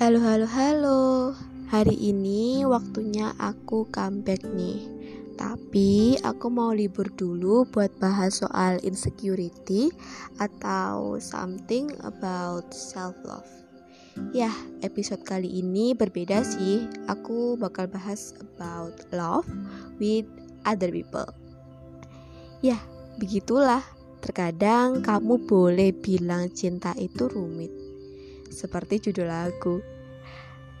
Halo halo halo. Hari ini waktunya aku comeback nih. Tapi aku mau libur dulu buat bahas soal insecurity Atau something about self love Ya, episode kali ini berbeda sih. Aku bakal bahas about love with other people. Ya, begitulah. Terkadang kamu boleh bilang cinta itu rumit seperti judul lagu.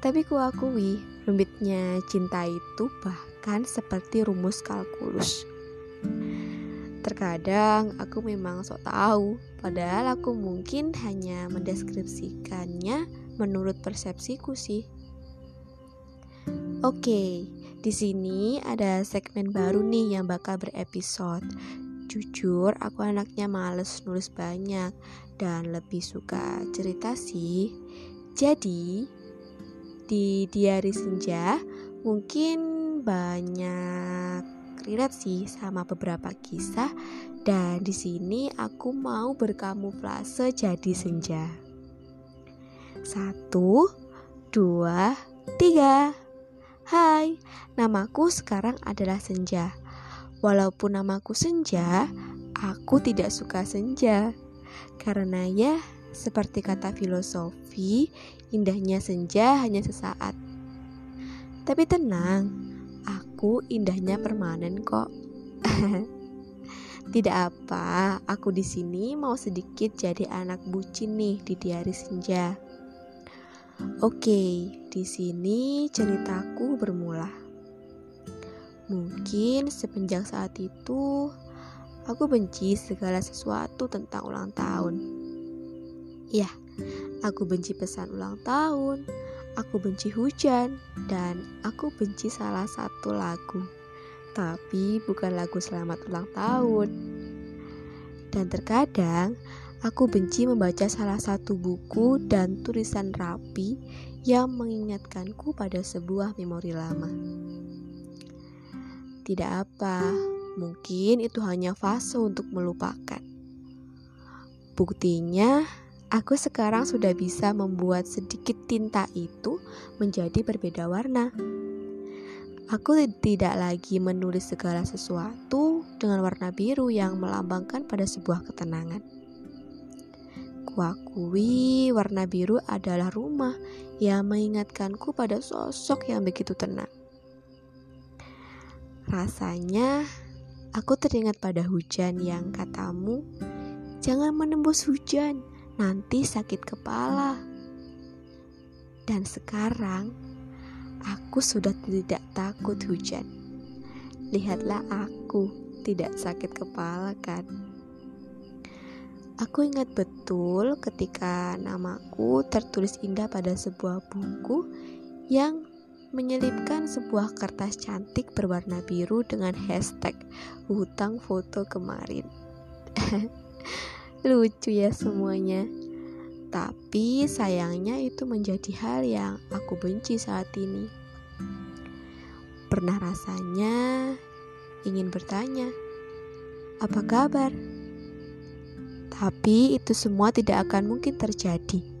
Tapi kuakui, rumitnya cinta itu bahkan seperti rumus kalkulus. Terkadang aku memang sok tahu, padahal aku mungkin hanya mendeskripsikannya menurut persepsiku sih. Oke, di sini ada segmen baru nih yang bakal berepisode Jujur, aku anaknya males nulis banyak dan lebih suka cerita sih. Jadi, di Diari Senja mungkin banyak relate sih sama beberapa kisah dan di sini aku mau berkamuflase jadi senja. Satu, dua, tiga. Hai, namaku sekarang adalah Senja. Walaupun namaku Senja, aku tidak suka senja. Karena ya, seperti kata filosofi, indahnya senja hanya sesaat. Tapi tenang, aku indahnya permanen kok. Tidak apa, aku di sini mau sedikit jadi anak bucin nih di diari senja. Oke, di sini ceritaku bermula. Mungkin semenjak saat itu aku benci segala sesuatu tentang ulang tahun. Ya, aku benci pesan ulang tahun, aku benci hujan, dan aku benci salah satu lagu. Tapi bukan lagu selamat ulang tahun. Dan terkadang aku benci membaca salah satu buku dan tulisan rapi yang mengingatkanku pada sebuah memori lama. Tidak apa, mungkin itu hanya fase untuk melupakan. Buktinya, aku sekarang sudah bisa membuat sedikit tinta itu menjadi berbeda warna. Aku tidak lagi menulis segala sesuatu dengan warna biru yang melambangkan pada sebuah ketenangan. Kuakui warna biru adalah rumah yang mengingatkanku pada sosok yang begitu tenang. Rasanya aku teringat pada hujan yang katamu, "Jangan menembus hujan, nanti sakit kepala." Dan sekarang aku sudah tidak takut hujan. Lihatlah aku tidak sakit kepala kan? Aku ingat betul ketika namaku tertulis indah pada sebuah buku yang menyelipkan sebuah kertas cantik berwarna biru dengan hashtag hutang foto kemarin. Lucu ya semuanya. Tapi sayangnya itu menjadi hal yang aku benci saat ini. Pernah rasanya ingin bertanya, "Apa kabar?" Tapi itu semua tidak akan mungkin terjadi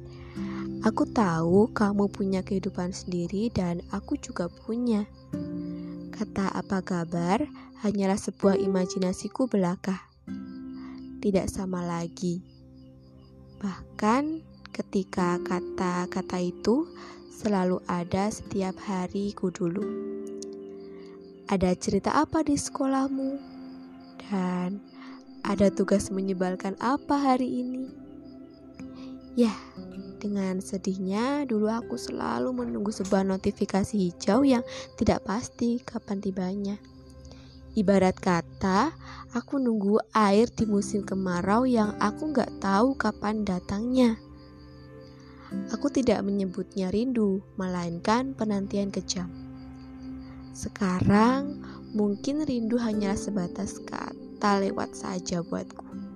Aku tahu kamu punya kehidupan sendiri dan aku juga punya. Kata apa kabar hanyalah sebuah imajinasiku belaka. Tidak sama lagi. Bahkan ketika kata-kata itu selalu ada setiap hariku dulu. Ada cerita apa di sekolahmu? Dan ada tugas menyebalkan apa hari ini? Ya, dengan sedihnya, dulu aku selalu menunggu sebuah notifikasi hijau yang tidak pasti kapan tibanya. Ibarat kata, aku nunggu air di musim kemarau yang aku nggak tahu kapan datangnya. Aku tidak menyebutnya rindu, melainkan penantian kejam. Sekarang, mungkin rindu hanya sebatas kata lewat saja buatku.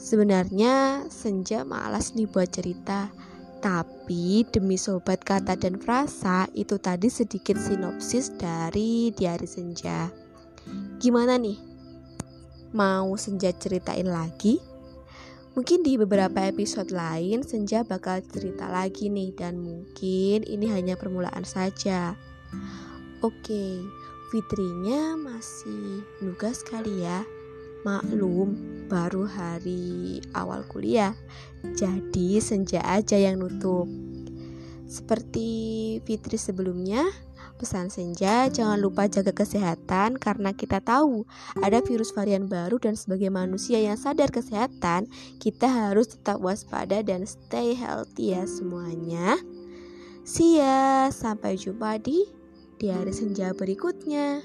Sebenarnya senja malas nih buat cerita Tapi demi sobat kata dan frasa itu tadi sedikit sinopsis dari diari senja Gimana nih? Mau senja ceritain lagi? Mungkin di beberapa episode lain Senja bakal cerita lagi nih dan mungkin ini hanya permulaan saja. Oke, Fitrinya masih nugas kali ya. Maklum, baru hari awal kuliah. Jadi Senja aja yang nutup. Seperti Fitri sebelumnya, Pesan Senja, jangan lupa jaga kesehatan karena kita tahu ada virus varian baru dan sebagai manusia yang sadar kesehatan, kita harus tetap waspada dan stay healthy ya semuanya. See ya, sampai jumpa di di hari senja berikutnya.